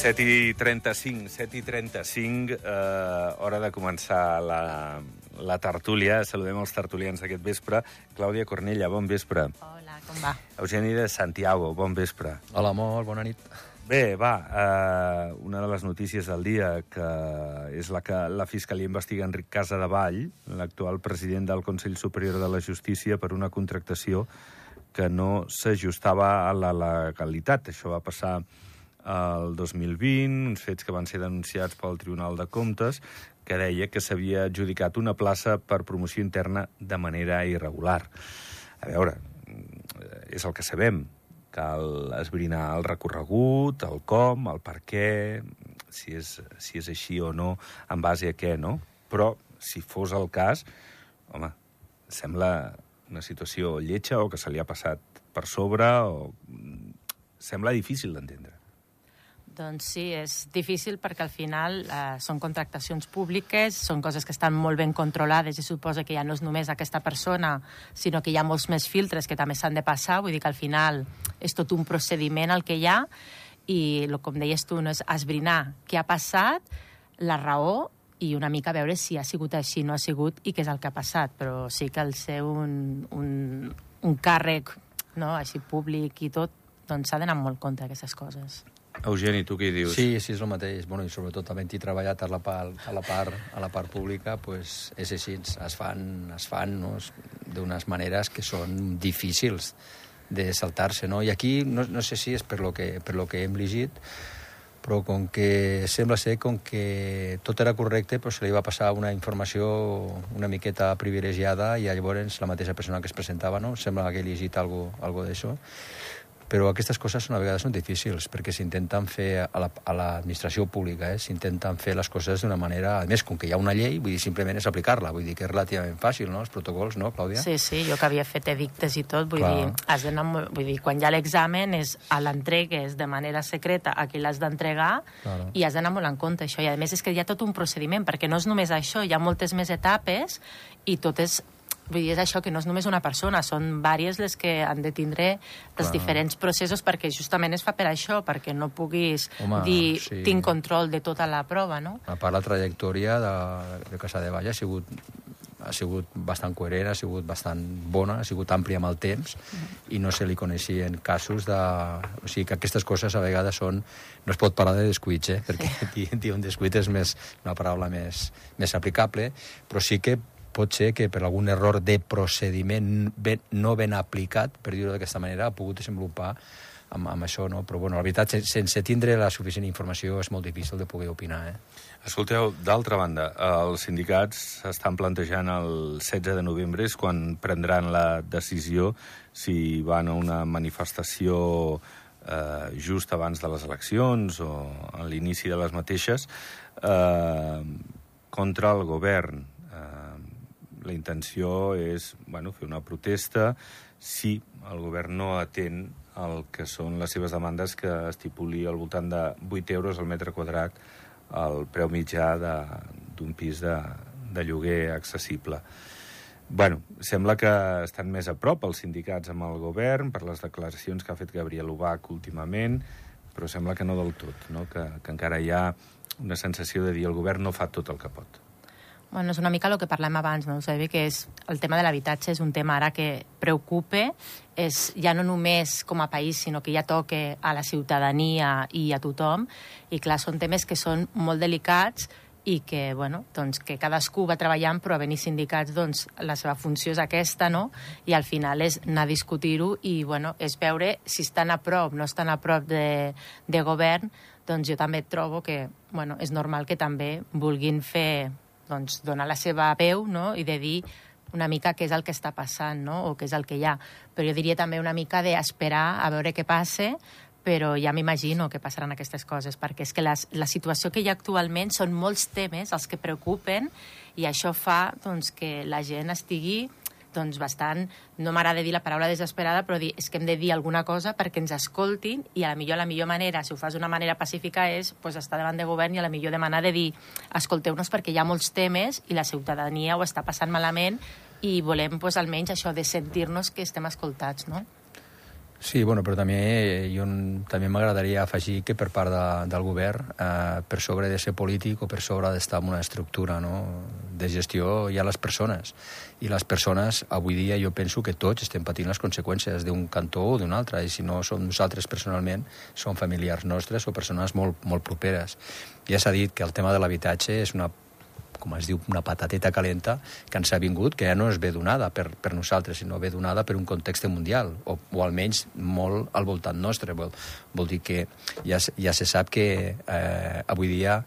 7 i 35, 7 i 35, eh, hora de començar la, la tertúlia. Saludem els tertulians d'aquest vespre. Clàudia Cornella, bon vespre. Hola, com va? Eugeni de Santiago, bon vespre. Hola, molt bona nit. Bé, va, eh, una de les notícies del dia, que és la que la Fiscalia investiga Enric Casadevall, l'actual president del Consell Superior de la Justícia, per una contractació que no s'ajustava a la legalitat. Això va passar el 2020, uns fets que van ser denunciats pel Tribunal de Comptes, que deia que s'havia adjudicat una plaça per promoció interna de manera irregular. A veure, és el que sabem. Cal esbrinar el recorregut, el com, el per què, si és, si és així o no, en base a què, no? Però, si fos el cas, home, sembla una situació lletja o que se li ha passat per sobre o... Sembla difícil d'entendre. Doncs sí, és difícil perquè al final eh, són contractacions públiques, són coses que estan molt ben controlades i suposa que ja no és només aquesta persona, sinó que hi ha molts més filtres que també s'han de passar, vull dir que al final és tot un procediment el que hi ha i, com deies tu, no és esbrinar què ha passat, la raó i una mica veure si ha sigut així, no ha sigut i què és el que ha passat, però sí que el ser un, un, un càrrec no, així públic i tot, doncs s'ha d'anar molt compte d'aquestes coses. Eugeni, tu què hi dius? Sí, sí, és el mateix. Bueno, I sobretot havent-hi treballat a la part, a la part, a la part pública, pues, és així. Es fan, es fan no? d'unes maneres que són difícils de saltar-se. No? I aquí, no, no sé si és per lo, que, per lo que hem llegit, però com que sembla ser com que tot era correcte, però se li va passar una informació una miqueta privilegiada i llavors la mateixa persona que es presentava, no? Sembla que he llegit algo, algo d'això però aquestes coses a vegades són difícils perquè s'intenten fer a l'administració la, pública, eh? s'intenten fer les coses d'una manera... A més, com que hi ha una llei, vull dir, simplement és aplicar-la, vull dir que és relativament fàcil, no?, els protocols, no, Clàudia? Sí, sí, jo que havia fet edictes i tot, vull Clar. dir, has d'anar... Vull dir, quan hi ha l'examen és a l'entregues de manera secreta a qui l'has d'entregar claro. i has d'anar molt en compte això. I a més és que hi ha tot un procediment, perquè no és només això, hi ha moltes més etapes i tot és Vull dir, és això, que no és només una persona, són vàries les que han de tindre els Clar. diferents processos perquè justament es fa per això, perquè no puguis Home, dir sí. tinc control de tota la prova, no? A part, la trajectòria de, de Casa de Vall ha sigut ha sigut bastant coherent, ha sigut bastant bona, ha sigut àmplia amb el temps i no se li coneixien casos de... O sigui que aquestes coses a vegades són... No es pot parlar de descuits, eh? perquè sí. dir un descuit és més, una paraula més, més aplicable, però sí que pot ser que per algun error de procediment ben, no ben aplicat, per dir-ho d'aquesta manera, ha pogut desenvolupar amb, amb això, no? Però, bueno, la veritat, sense tindre la suficient informació és molt difícil de poder opinar, eh? Escolteu, d'altra banda, els sindicats estan plantejant el 16 de novembre, és quan prendran la decisió si van a una manifestació eh, just abans de les eleccions o a l'inici de les mateixes eh, contra el govern la intenció és bueno, fer una protesta si el govern no atén el que són les seves demandes que estipuli al voltant de 8 euros al metre quadrat el preu mitjà d'un pis de, de lloguer accessible. Bueno, sembla que estan més a prop els sindicats amb el govern per les declaracions que ha fet Gabriel Ubach últimament, però sembla que no del tot, no? Que, que encara hi ha una sensació de dir el govern no fa tot el que pot. Bueno, és una mica el que parlem abans, no? Sigui, que és, el tema de l'habitatge és un tema ara que preocupa, és ja no només com a país, sinó que ja toca a la ciutadania i a tothom, i clar, són temes que són molt delicats i que, bueno, doncs, que cadascú va treballant, però a venir sindicats, doncs, la seva funció és aquesta, no? I al final és anar a discutir-ho i, bueno, és veure si estan a prop, no estan a prop de, de govern, doncs jo també trobo que, bueno, és normal que també vulguin fer doncs, donar la seva veu no? i de dir una mica què és el que està passant no? o què és el que hi ha. Però jo diria també una mica d'esperar a veure què passe, però ja m'imagino que passaran aquestes coses, perquè és que la, la situació que hi ha actualment són molts temes els que preocupen i això fa doncs, que la gent estigui doncs bastant, no m'agrada dir la paraula desesperada, però dir, és que hem de dir alguna cosa perquè ens escoltin i a la millor la millor manera, si ho fas d'una manera pacífica, és pues, estar davant de govern i a la millor demanar de dir escolteu-nos perquè hi ha molts temes i la ciutadania ho està passant malament i volem pues, almenys això de sentir-nos que estem escoltats, no? Sí, bueno, però també jo també m'agradaria afegir que per part de, del govern, eh, per sobre de ser polític o per sobre d'estar en una estructura no? De gestió, hi ha les persones. I les persones, avui dia, jo penso que tots estem patint les conseqüències d'un cantó o d'un altre, i si no som nosaltres personalment, són familiars nostres o persones molt, molt properes. Ja s'ha dit que el tema de l'habitatge és una com es diu, una patateta calenta que ens ha vingut, que ja no es ve donada per, per nosaltres, sinó ve donada per un context mundial, o, o almenys molt al voltant nostre. Vol, vol dir que ja, ja se sap que eh, avui dia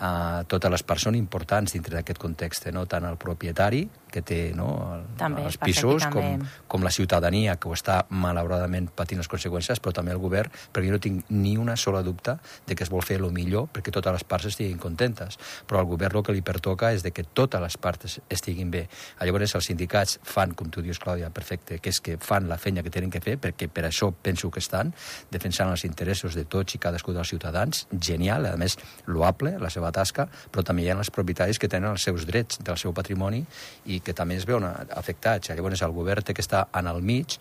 eh, totes les persones importants dintre d'aquest context, no? tant el propietari, que té no, el, també, els pisos, com, com la ciutadania, que ho està malauradament patint les conseqüències, però també el govern, perquè jo no tinc ni una sola dubte de que es vol fer el millor perquè totes les parts estiguin contentes. Però al govern el que li pertoca és de que totes les parts estiguin bé. Llavors els sindicats fan, com tu dius, Clàudia, perfecte, que és que fan la feina que tenen que fer, perquè per això penso que estan defensant els interessos de tots i cadascú dels ciutadans. Genial, a més, loable, la seva tasca, però també hi ha els propietaris que tenen els seus drets del seu patrimoni i que també es veuen afectats. Llavors el govern té que estar en el mig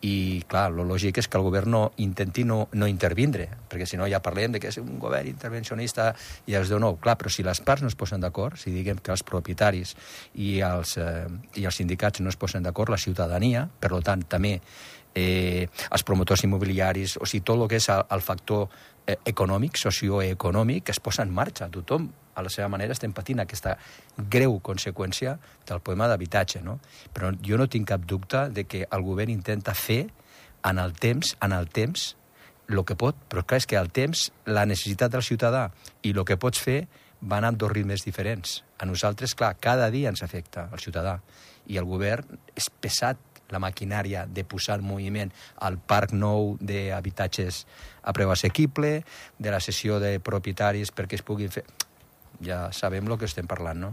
i, clar, el lògic és que el govern no intenti no, no intervindre, perquè si no ja parlem de que és un govern intervencionista i els diu no. Clar, però si les parts no es posen d'acord, si diguem que els propietaris i els, eh, i els sindicats no es posen d'acord, la ciutadania, per tant, també eh, els promotors immobiliaris, o sigui, tot el que és el, el factor eh, econòmic, socioeconòmic, es posa en marxa. Tothom a la seva manera estem patint aquesta greu conseqüència del problema d'habitatge, no? Però jo no tinc cap dubte de que el govern intenta fer en el temps, en el temps, el que pot, però clar, és que el temps, la necessitat del ciutadà i el que pots fer van amb dos ritmes diferents. A nosaltres, clar, cada dia ens afecta el ciutadà i el govern és pesat la maquinària de posar en moviment el parc nou d'habitatges a preu assequible, de la sessió de propietaris perquè es puguin fer ja sabem el que estem parlant, no?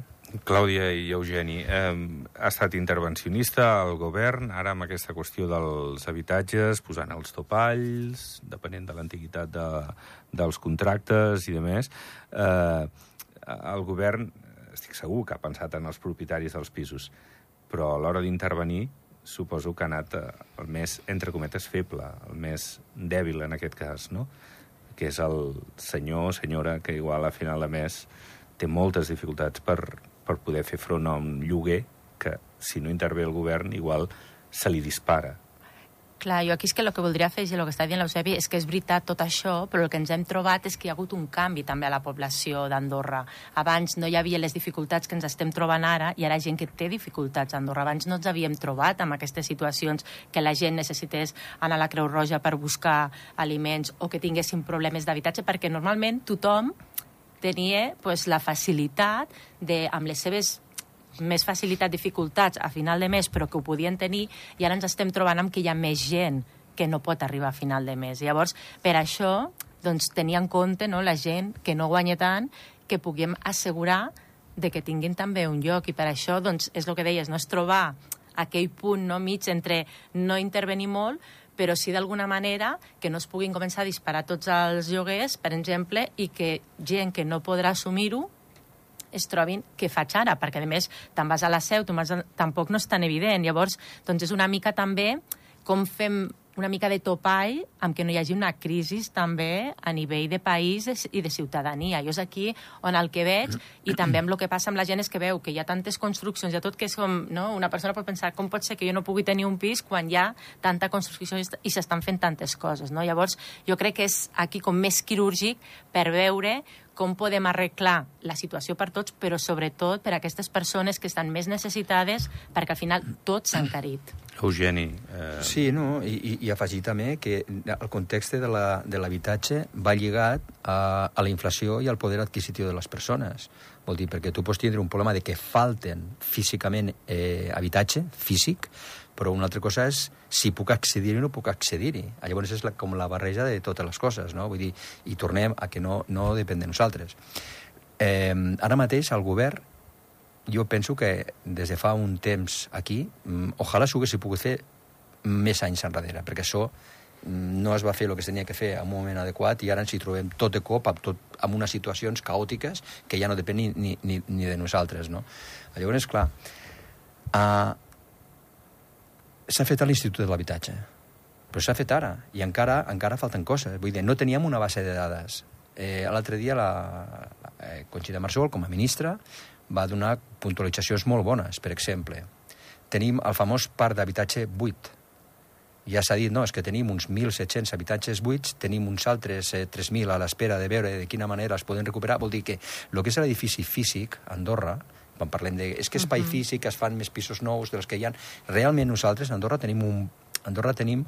Clàudia i Eugeni, eh, ha estat intervencionista al govern, ara amb aquesta qüestió dels habitatges, posant els topalls, depenent de l'antiguitat de, dels contractes i de més. Eh, el govern, estic segur que ha pensat en els propietaris dels pisos, però a l'hora d'intervenir suposo que ha anat eh, el més, entre cometes, feble, el més dèbil en aquest cas, no? que és el senyor o senyora que igual a final de mes té moltes dificultats per, per poder fer front a un lloguer que, si no intervé el govern, igual se li dispara. Clar, jo aquí és que el que voldria fer, i el que està dient l'Eusebi, és que és veritat tot això, però el que ens hem trobat és que hi ha hagut un canvi també a la població d'Andorra. Abans no hi havia les dificultats que ens estem trobant ara, i ara hi ha gent que té dificultats a Andorra. Abans no ens havíem trobat amb aquestes situacions que la gent necessités anar a la Creu Roja per buscar aliments o que tinguessin problemes d'habitatge, perquè normalment tothom tenia pues, la facilitat de, amb les seves més facilitat, dificultats a final de mes, però que ho podien tenir, i ara ens estem trobant amb que hi ha més gent que no pot arribar a final de mes. Llavors, per això, doncs, tenir en compte no, la gent que no guanya tant, que puguem assegurar de que tinguin també un lloc, i per això, doncs, és el que deies, no és trobar aquell punt no, mig entre no intervenir molt, però sí d'alguna manera que no es puguin començar a disparar tots els lloguers, per exemple, i que gent que no podrà assumir-ho es trobin què faig ara, perquè a més te'n vas a la seu, tampoc no és tan evident. Llavors, doncs és una mica també com fem una mica de topall amb que no hi hagi una crisi també a nivell de país i de ciutadania. Jo és aquí on el que veig, i també amb el que passa amb la gent és que veu que hi ha tantes construccions, ha tot que és com, no? una persona pot pensar com pot ser que jo no pugui tenir un pis quan hi ha tanta construcció i s'estan fent tantes coses. No? Llavors, jo crec que és aquí com més quirúrgic per veure com podem arreglar la situació per tots, però sobretot per a aquestes persones que estan més necessitades, perquè al final tot s'ha encarit. Eugeni. Eh... Sí, no, i, i afegir també que el context de l'habitatge va lligat a, a la inflació i al poder adquisitiu de les persones. Vol dir, perquè tu pots tindre un problema de que falten físicament eh, habitatge, físic, però una altra cosa és si puc accedir-hi o no puc accedir-hi. Llavors és la, com la barreja de totes les coses, no? Vull dir, i tornem a que no, no depèn de nosaltres. Eh, ara mateix el govern jo penso que des de fa un temps aquí, mm, ojalà s'ho haguessi pogut fer més anys enrere, perquè això mm, no es va fer el que tenia que fer en un moment adequat i ara ens hi trobem tot de cop amb, tot, amb unes situacions caòtiques que ja no depèn ni, ni, ni, de nosaltres. No? Llavors, clar, uh, s'ha fet a l'Institut de l'Habitatge. Però s'ha fet ara, i encara, encara falten coses. Vull dir, no teníem una base de dades. Eh, L'altre dia la, la eh, Conxita com a ministra, va donar puntualitzacions molt bones. Per exemple, tenim el famós parc d'habitatge buit. Ja s'ha dit, no, és que tenim uns 1.700 habitatges buits, tenim uns altres eh, 3.000 a l'espera de veure de quina manera es poden recuperar. Vol dir que el que és l'edifici físic, Andorra, quan parlem de... És que espai uh -huh. físic, es fan més pisos nous dels que hi ha... Realment nosaltres, a Andorra, tenim un, Andorra tenim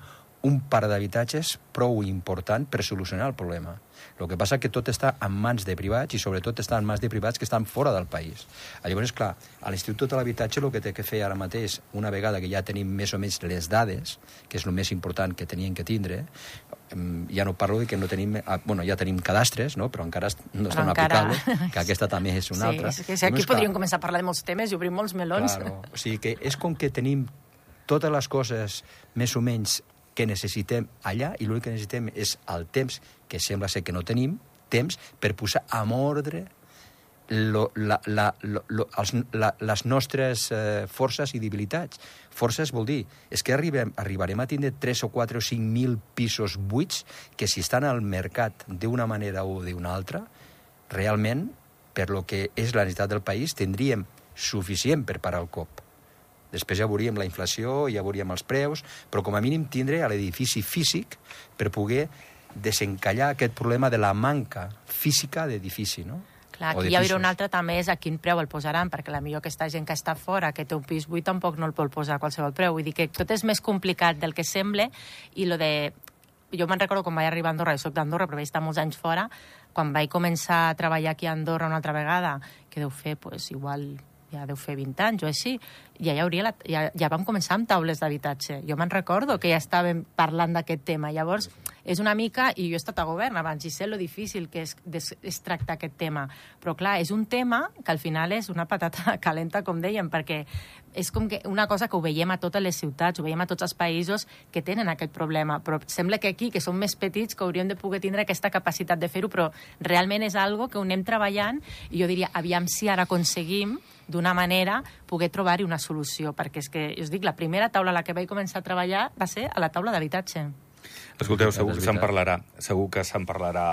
un parc d'habitatges prou important per solucionar el problema. El que passa que tot està en mans de privats i sobretot està en mans de privats que estan fora del país. Llavors, clar, a l'Institut de l'Habitatge el que té que fer ara mateix, una vegada que ja tenim més o menys les dades, que és el més important que tenien que tindre, ja no parlo de que no tenim... Ah, bueno, ja tenim cadastres, no? però encara no estan encara... aplicables, que aquesta també és una sí, altra. Sí, és que aquí podríem clar, començar a parlar de molts temes i obrir molts melons. Claro. O sigui que és com que tenim totes les coses més o menys que necessitem allà i l'únic que necessitem és el temps, que sembla ser que no tenim, temps per posar en ordre lo, la, la, lo, lo, els, la, les nostres eh, forces i debilitats. Forces vol dir, és que arribem, arribarem a tindre 3 o 4 o 5 mil pisos buits que si estan al mercat d'una manera o d'una altra, realment, per lo que és la necessitat del país, tindríem suficient per parar el cop. Després ja veuríem la inflació, ja veuríem els preus, però com a mínim tindre a l'edifici físic per poder desencallar aquest problema de la manca física d'edifici, no? Clar, aquí hi haurà un altre també és a quin preu el posaran, perquè la millor aquesta gent que està fora, que té un pis buit, tampoc no el pot posar a qualsevol preu. Vull dir que tot és més complicat del que sembla i lo de... Jo me'n recordo quan vaig arribar a Andorra, jo soc d'Andorra, però vaig estar molts anys fora, quan vaig començar a treballar aquí a Andorra una altra vegada, que deu fer, pues, igual ja deu fer 20 anys o així, ja, hi hauria la, ja, ja vam començar amb taules d'habitatge. Jo me'n recordo que ja estàvem parlant d'aquest tema. Llavors, és una mica, i jo he estat a govern abans, i sé lo difícil que és, és, és tractar aquest tema. Però, clar, és un tema que al final és una patata calenta, com dèiem, perquè és com que una cosa que ho veiem a totes les ciutats, ho veiem a tots els països que tenen aquest problema, però sembla que aquí, que som més petits, que hauríem de poder tindre aquesta capacitat de fer-ho, però realment és algo que ho anem treballant i jo diria, aviam si ara aconseguim d'una manera poder trobar-hi una solució, perquè és que, us dic, la primera taula a la que vaig començar a treballar va ser a la taula d'habitatge. Escolteu, segur que se'n parlarà, segur que se'n parlarà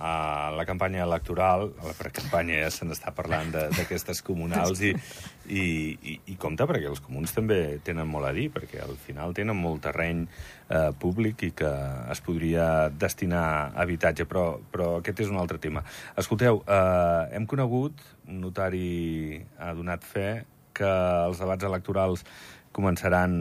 a la campanya electoral, a la precampanya ja se n'està parlant d'aquestes comunals i, i, i, i compte, perquè els comuns també tenen molt a dir, perquè al final tenen molt terreny eh, públic i que es podria destinar a habitatge, però, però aquest és un altre tema. Escolteu, eh, hem conegut, un notari ha donat fe, que els debats electorals Començaran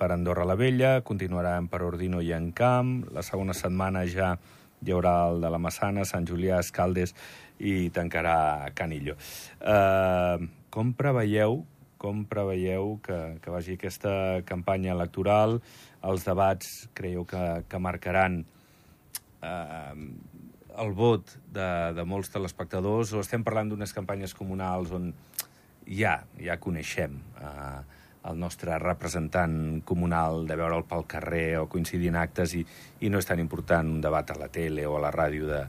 per Andorra la Vella, continuaran per Ordino i Encamp, la segona setmana ja hi haurà el de la Massana, Sant Julià, Escaldes i tancarà Canillo. Eh, com preveieu com preveieu que, que vagi aquesta campanya electoral? Els debats creieu que, que marcaran eh, el vot de, de molts telespectadors o estem parlant d'unes campanyes comunals on ja, ja coneixem eh, el nostre representant comunal de veure'l pel carrer o coincidir en actes i, i no és tan important un debat a la tele o a la ràdio de,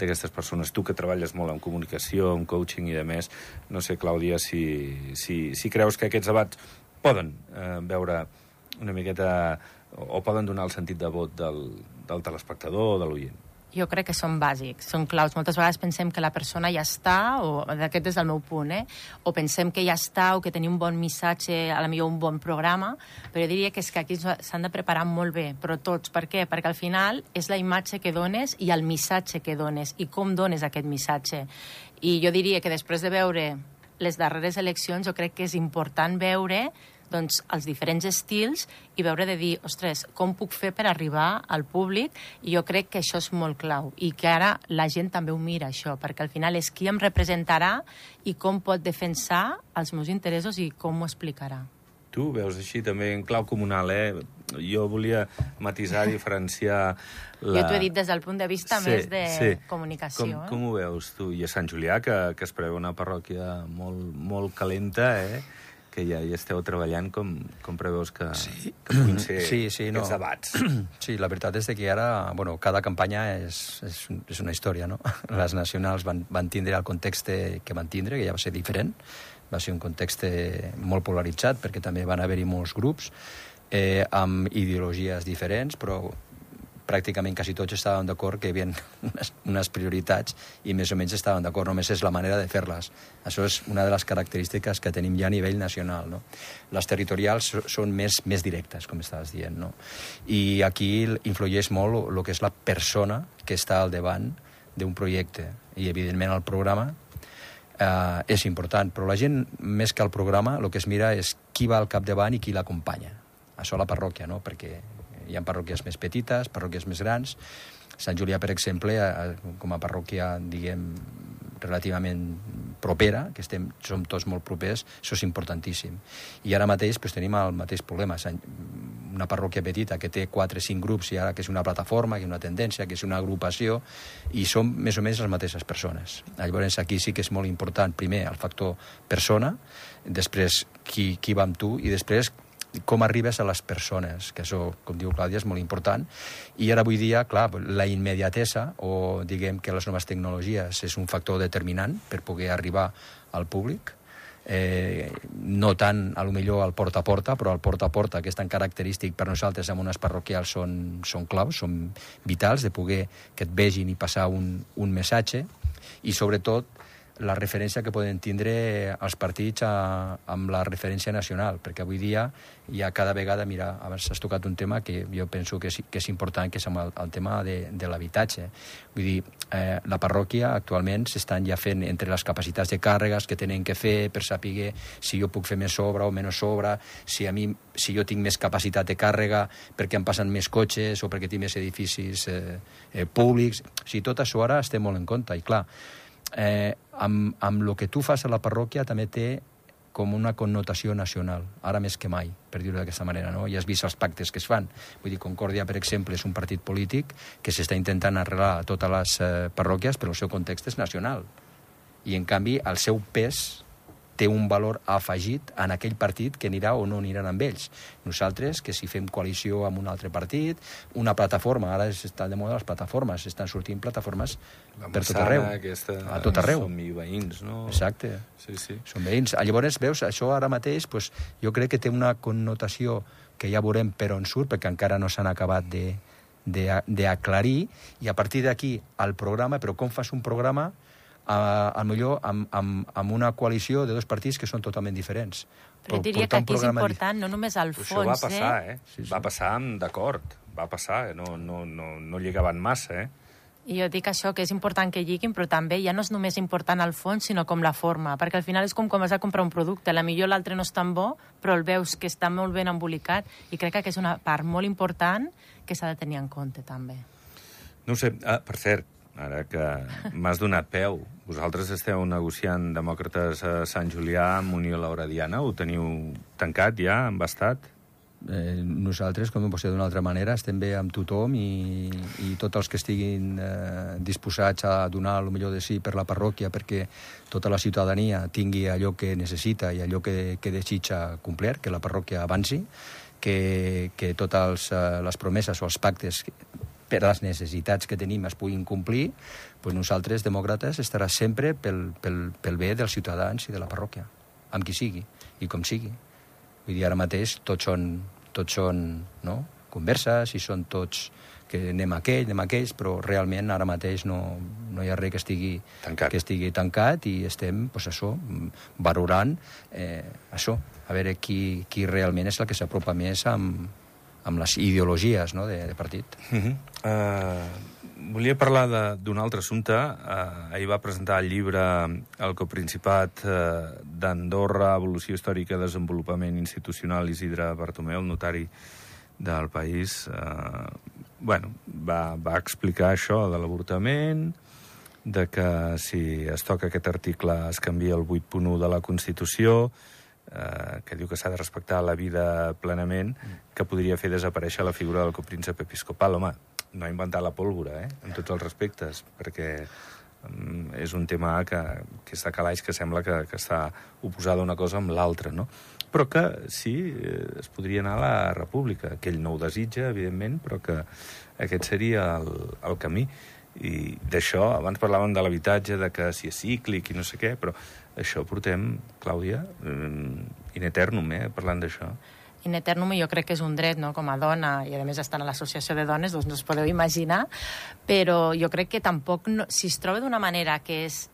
d'aquestes persones. Tu que treballes molt en comunicació, en coaching i de més, no sé, Clàudia, si, si, si creus que aquests debats poden eh, veure una miqueta o, o poden donar el sentit de vot del, del telespectador o de l'oient jo crec que són bàsics, són claus. Moltes vegades pensem que la persona ja està, o aquest és el meu punt, eh? o pensem que ja està, o que tenim un bon missatge, a la millor un bon programa, però jo diria que és que aquí s'han de preparar molt bé, però tots. Per què? Perquè al final és la imatge que dones i el missatge que dones, i com dones aquest missatge. I jo diria que després de veure les darreres eleccions, jo crec que és important veure doncs, els diferents estils i veure de dir, ostres, com puc fer per arribar al públic? I jo crec que això és molt clau i que ara la gent també ho mira, això, perquè al final és qui em representarà i com pot defensar els meus interessos i com ho explicarà. Tu veus així també en clau comunal, eh? Jo volia matisar, diferenciar... La... Jo t'ho he dit des del punt de vista sí, més de sí. comunicació. Com, eh? com ho veus tu? I a Sant Julià, que, que es preveu una parròquia molt, molt calenta, eh? Que ja hi esteu treballant, com, com preveus que, sí. que puguin ser sí, sí, aquests no. debats? Sí, la veritat és que ara, bueno, cada campanya és, és, és una història, no? Les nacionals van, van tindre el context que van tindre, que ja va ser diferent, va ser un context molt polaritzat, perquè també van haver-hi molts grups, eh, amb ideologies diferents, però pràcticament quasi tots estàvem d'acord que hi havia unes, unes prioritats i més o menys estàvem d'acord, només és la manera de fer-les. Això és una de les característiques que tenim ja a nivell nacional. No? Les territorials són més, més directes, com estaves dient. No? I aquí influeix molt el que és la persona que està al davant d'un projecte. I, evidentment, el programa eh, és important, però la gent, més que el programa, el que es mira és qui va al capdavant i qui l'acompanya. Això a la parròquia, no? perquè hi ha parròquies més petites, parròquies més grans. Sant Julià, per exemple, com a parròquia, diguem, relativament propera, que estem, som tots molt propers, això és importantíssim. I ara mateix pues, tenim el mateix problema. Una parròquia petita que té 4 o 5 grups i ara que és una plataforma, que és una tendència, que és una agrupació, i som més o menys les mateixes persones. Llavors aquí sí que és molt important, primer, el factor persona, després qui, qui va amb tu, i després com arribes a les persones, que això, com diu Clàudia, és molt important. I ara avui dia, clar, la immediatesa, o diguem que les noves tecnologies és un factor determinant per poder arribar al públic, eh, no tant, a lo millor, al porta a porta, però al porta a porta, que és tan característic per nosaltres amb unes parroquials, són, són claus, són vitals, de poder que et vegin i passar un, un missatge, i sobretot la referència que poden tindre els partits a, amb la referència nacional, perquè avui dia hi ha cada vegada, mira, abans has tocat un tema que jo penso que és, que és important, que és el, el tema de, de l'habitatge. Vull dir, eh, la parròquia actualment s'estan ja fent entre les capacitats de càrregues que tenen que fer per saber si jo puc fer més obra o menys obra, si, a mi, si jo tinc més capacitat de càrrega perquè em passen més cotxes o perquè tinc més edificis eh, eh, públics. O sigui, tot això ara estem molt en compte. I clar, eh, amb, amb el que tu fas a la parròquia també té com una connotació nacional, ara més que mai, per dir-ho d'aquesta manera, no? I has vist els pactes que es fan. Vull dir, Concòrdia, per exemple, és un partit polític que s'està intentant arreglar a totes les eh, parròquies, però el seu context és nacional. I, en canvi, el seu pes té un valor afegit en aquell partit que anirà o no aniran amb ells. Nosaltres, que si fem coalició amb un altre partit, una plataforma, ara està de moda les plataformes, estan sortint plataformes La per tot arreu. Aquesta, a tot arreu. Som i veïns, no? Exacte. Sí, sí. Són veïns. Llavors, veus, això ara mateix pues, jo crec que té una connotació que ja veurem per on surt, perquè encara no s'han acabat de, d'aclarir, i a partir d'aquí el programa, però com fas un programa a, a millor amb, amb, amb una coalició de dos partits que són totalment diferents. Però jo diria que aquí és important no només el fons, Això va passar, eh? Sí, sí. Va passar amb d'acord, va passar, eh? no, no, no, no lligaven massa, eh? I jo dic això, que és important que lliguin, però també ja no és només important el fons, sinó com la forma, perquè al final és com quan vas a comprar un producte. La millor l'altre no és tan bo, però el veus que està molt ben embolicat, i crec que és una part molt important que s'ha de tenir en compte, també. No ho sé, ah, per cert, ara que m'has donat peu, vosaltres esteu negociant demòcrates a Sant Julià amb Unió Lauradiana, ho teniu tancat ja, embastat? eh, nosaltres, com no pot ser d'una altra manera, estem bé amb tothom i, i tots els que estiguin eh, disposats a donar el millor de si per la parròquia perquè tota la ciutadania tingui allò que necessita i allò que, que desitja complir, que la parròquia avanci, que, que totes eh, les promeses o els pactes per les necessitats que tenim es puguin complir, doncs nosaltres, demòcrates, estarà sempre pel, pel, pel bé dels ciutadans i de la parròquia, amb qui sigui i com sigui. Vull dir, ara mateix tots són, tots són no? converses i són tots que anem a aquell, anem a aquells, però realment ara mateix no, no hi ha res que estigui Tancat. que estigui tancat i estem, pues, això, valorant eh, això, a veure qui, qui realment és el que s'apropa més amb, amb les ideologies no, de, de partit. Uh -huh. uh, volia parlar d'un altre assumpte. Uh, ahir va presentar el llibre El coprincipat uh, d'Andorra, evolució històrica desenvolupament institucional Isidre Bartomeu, el notari del país. Uh, bueno, va, va explicar això de l'avortament, de que si es toca aquest article es canvia el 8.1 de la Constitució, eh, que diu que s'ha de respectar la vida plenament, que podria fer desaparèixer la figura del copríncep episcopal. Home, no ha inventat la pólvora, eh? en tots els respectes, perquè mm, és un tema que, que està calaix, que sembla que, que està oposada una cosa amb l'altra, no? Però que sí, eh, es podria anar a la república, que ell no ho desitja, evidentment, però que aquest seria el, el camí. I d'això, abans parlàvem de l'habitatge, de que si és cíclic i no sé què, però això portem, Clàudia, eh, in eternum, eh, parlant d'això. in eternum jo crec que és un dret, no?, com a dona, i a més estan a l'associació de dones, doncs no us podeu imaginar, però jo crec que tampoc, no, si es troba d'una manera que és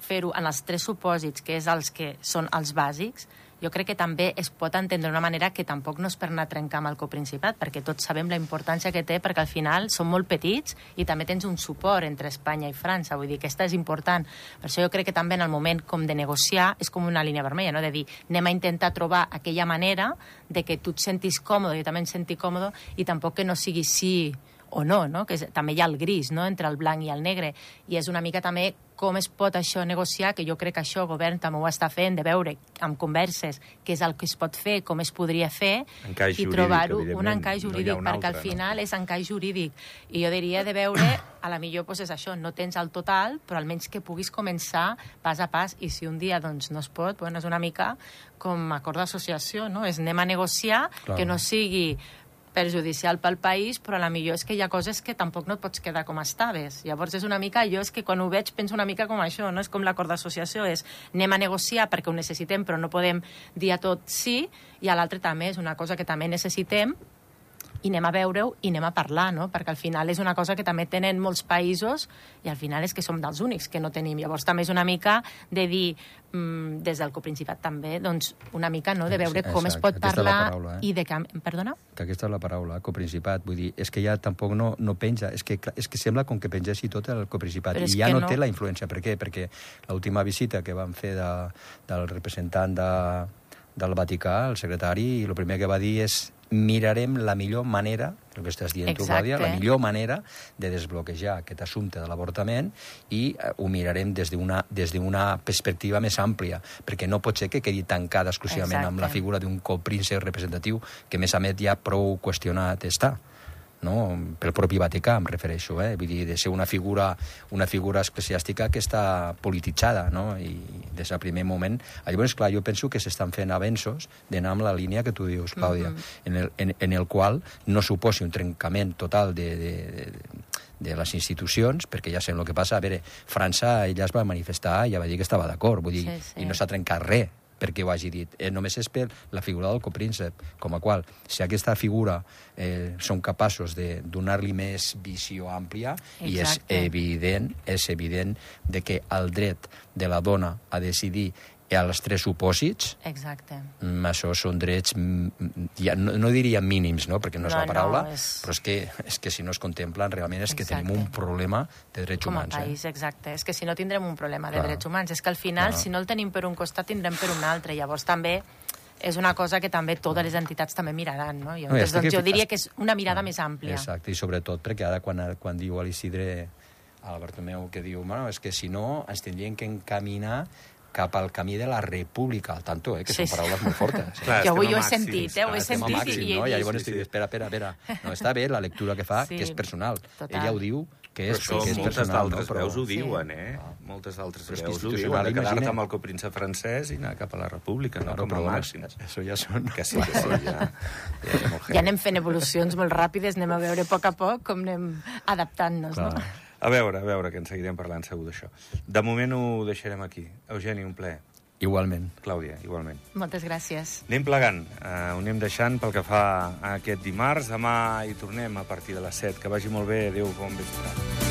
fer-ho en els tres supòsits, que és els que són els bàsics, jo crec que també es pot entendre d'una manera que tampoc no és per anar a trencar amb el coprincipat, perquè tots sabem la importància que té, perquè al final són molt petits i també tens un suport entre Espanya i França, vull dir que aquesta és important. Per això jo crec que també en el moment com de negociar és com una línia vermella, no? de dir anem a intentar trobar aquella manera de que tu et sentis còmode, jo també em senti còmode, i tampoc que no sigui sí o no, no? que és, també hi ha el gris no? entre el blanc i el negre, i és una mica també com es pot això negociar, que jo crec que això el govern també ho està fent, de veure amb converses què és el que es pot fer, com es podria fer, Encaix i trobar-ho un encaix No jurídic, un perquè altre, al final és encaix jurídic. I jo diria de veure, a la millor pues, és això, no tens el total, però almenys que puguis començar pas a pas, i si un dia doncs, no es pot, bueno, és una mica com acord d'associació, no? És anem a negociar, Clar. que no sigui perjudicial pel país, però a la millor és que hi ha coses que tampoc no et pots quedar com estaves. Llavors és una mica, jo és que quan ho veig penso una mica com això, no? És com l'acord d'associació, és anem a negociar perquè ho necessitem però no podem dir a tot sí, i a l'altre també és una cosa que també necessitem i anem a veure-ho i anem a parlar, no? Perquè al final és una cosa que també tenen molts països i al final és que som dels únics que no tenim. Llavors també és una mica de dir, mm, des del coprincipat també, doncs una mica, no?, de veure com es pot parlar paraula, eh? i de canvi... Perdona? que aquesta és la paraula, coprincipat. Vull dir, és que ja tampoc no, no penja, és que, és que sembla com que pengessi tot el coprincipat. I ja que no, no. té la influència. Per què? Perquè l'última visita que van fer de, del representant de, del Vaticà, el secretari, el primer que va dir és mirarem la millor manera, el que estàs dient tu, Exacte. Clàudia, la millor manera de desbloquejar aquest assumpte de l'avortament i eh, ho mirarem des d'una perspectiva més àmplia, perquè no pot ser que quedi tancada exclusivament amb la Exacte. figura d'un copríncep representatiu que, a més a més, ja prou qüestionat està no? pel propi Vaticà em refereixo, eh? vull dir, de ser una figura, una figura eclesiàstica que està polititzada, no? i des del primer moment... Llavors, clar, jo penso que s'estan fent avenços d'anar amb la línia que tu dius, Clàudia, en, el, en, en el qual no suposi un trencament total de, de, de, de les institucions, perquè ja sabem el que passa. A veure, França, ella es va manifestar i ja va dir que estava d'acord, vull dir, Sí, sí. i no s'ha trencat res perquè ho hagi dit. Eh, només és per la figura del copríncep, com a qual, si aquesta figura eh, són capaços de donar-li més visió àmplia, i és Exacte. evident, és evident de que el dret de la dona a decidir als tres supòsits, Exacte. mm, això són drets, mm, mm, ja, no, no diria mínims, no? perquè no és No, la paraula, no, és- però és que, és que si no es contemplen realment és que Exacte. tenim un problema de drets Com a humans. país, exacte. És que si no tindrem un problema de Clar. drets humans. És que al final, Clar. si no el tenim per un costat, tindrem per un altre. Llavors també és una cosa que també totes les entitats també miraran, no? Jo, No, doncs, doncs, jo diria que és una mirada més àmplia. Exacte, i sobretot perquè ara quan, quan diu a l'Isidre, a la Bartomeu, que diu, bueno, és que si no ens tindrien que encaminar cap al camí de la república, al tanto, eh, que Sí, són sí. paraules molt fortes. Eh? Clar, jo avui ho he màxims, sentit, eh? Ho he sentit màxim, i no? I llavors Sí, estic, sí. espera, espera, espera. No, està bé la lectura que fa, Sí. que és personal. Total. Ella ho diu, que Però és, això que és moltes personal. d'altres no? Però... veus ho Sí. diuen, eh? Moltes d'altres Però veus ho diuen, de quedar-te amb el copríncep francès i anar cap a la república, no Claro, com a però màxims. això ja són... Que sí, que sí, ja, ja, Ja anem fent evolucions molt ràpides, anem a veure a poc a poc com anem adaptant-nos, no? A veure, a veure, que en seguirem parlant segur d'això. De moment ho deixarem aquí. Eugeni, un plaer. Igualment. Clàudia, igualment. Moltes gràcies. Anem plegant, uh, ho anem deixant pel que fa a aquest dimarts. Demà hi tornem a partir de les 7. Que vagi molt bé. Adéu, bon vespre.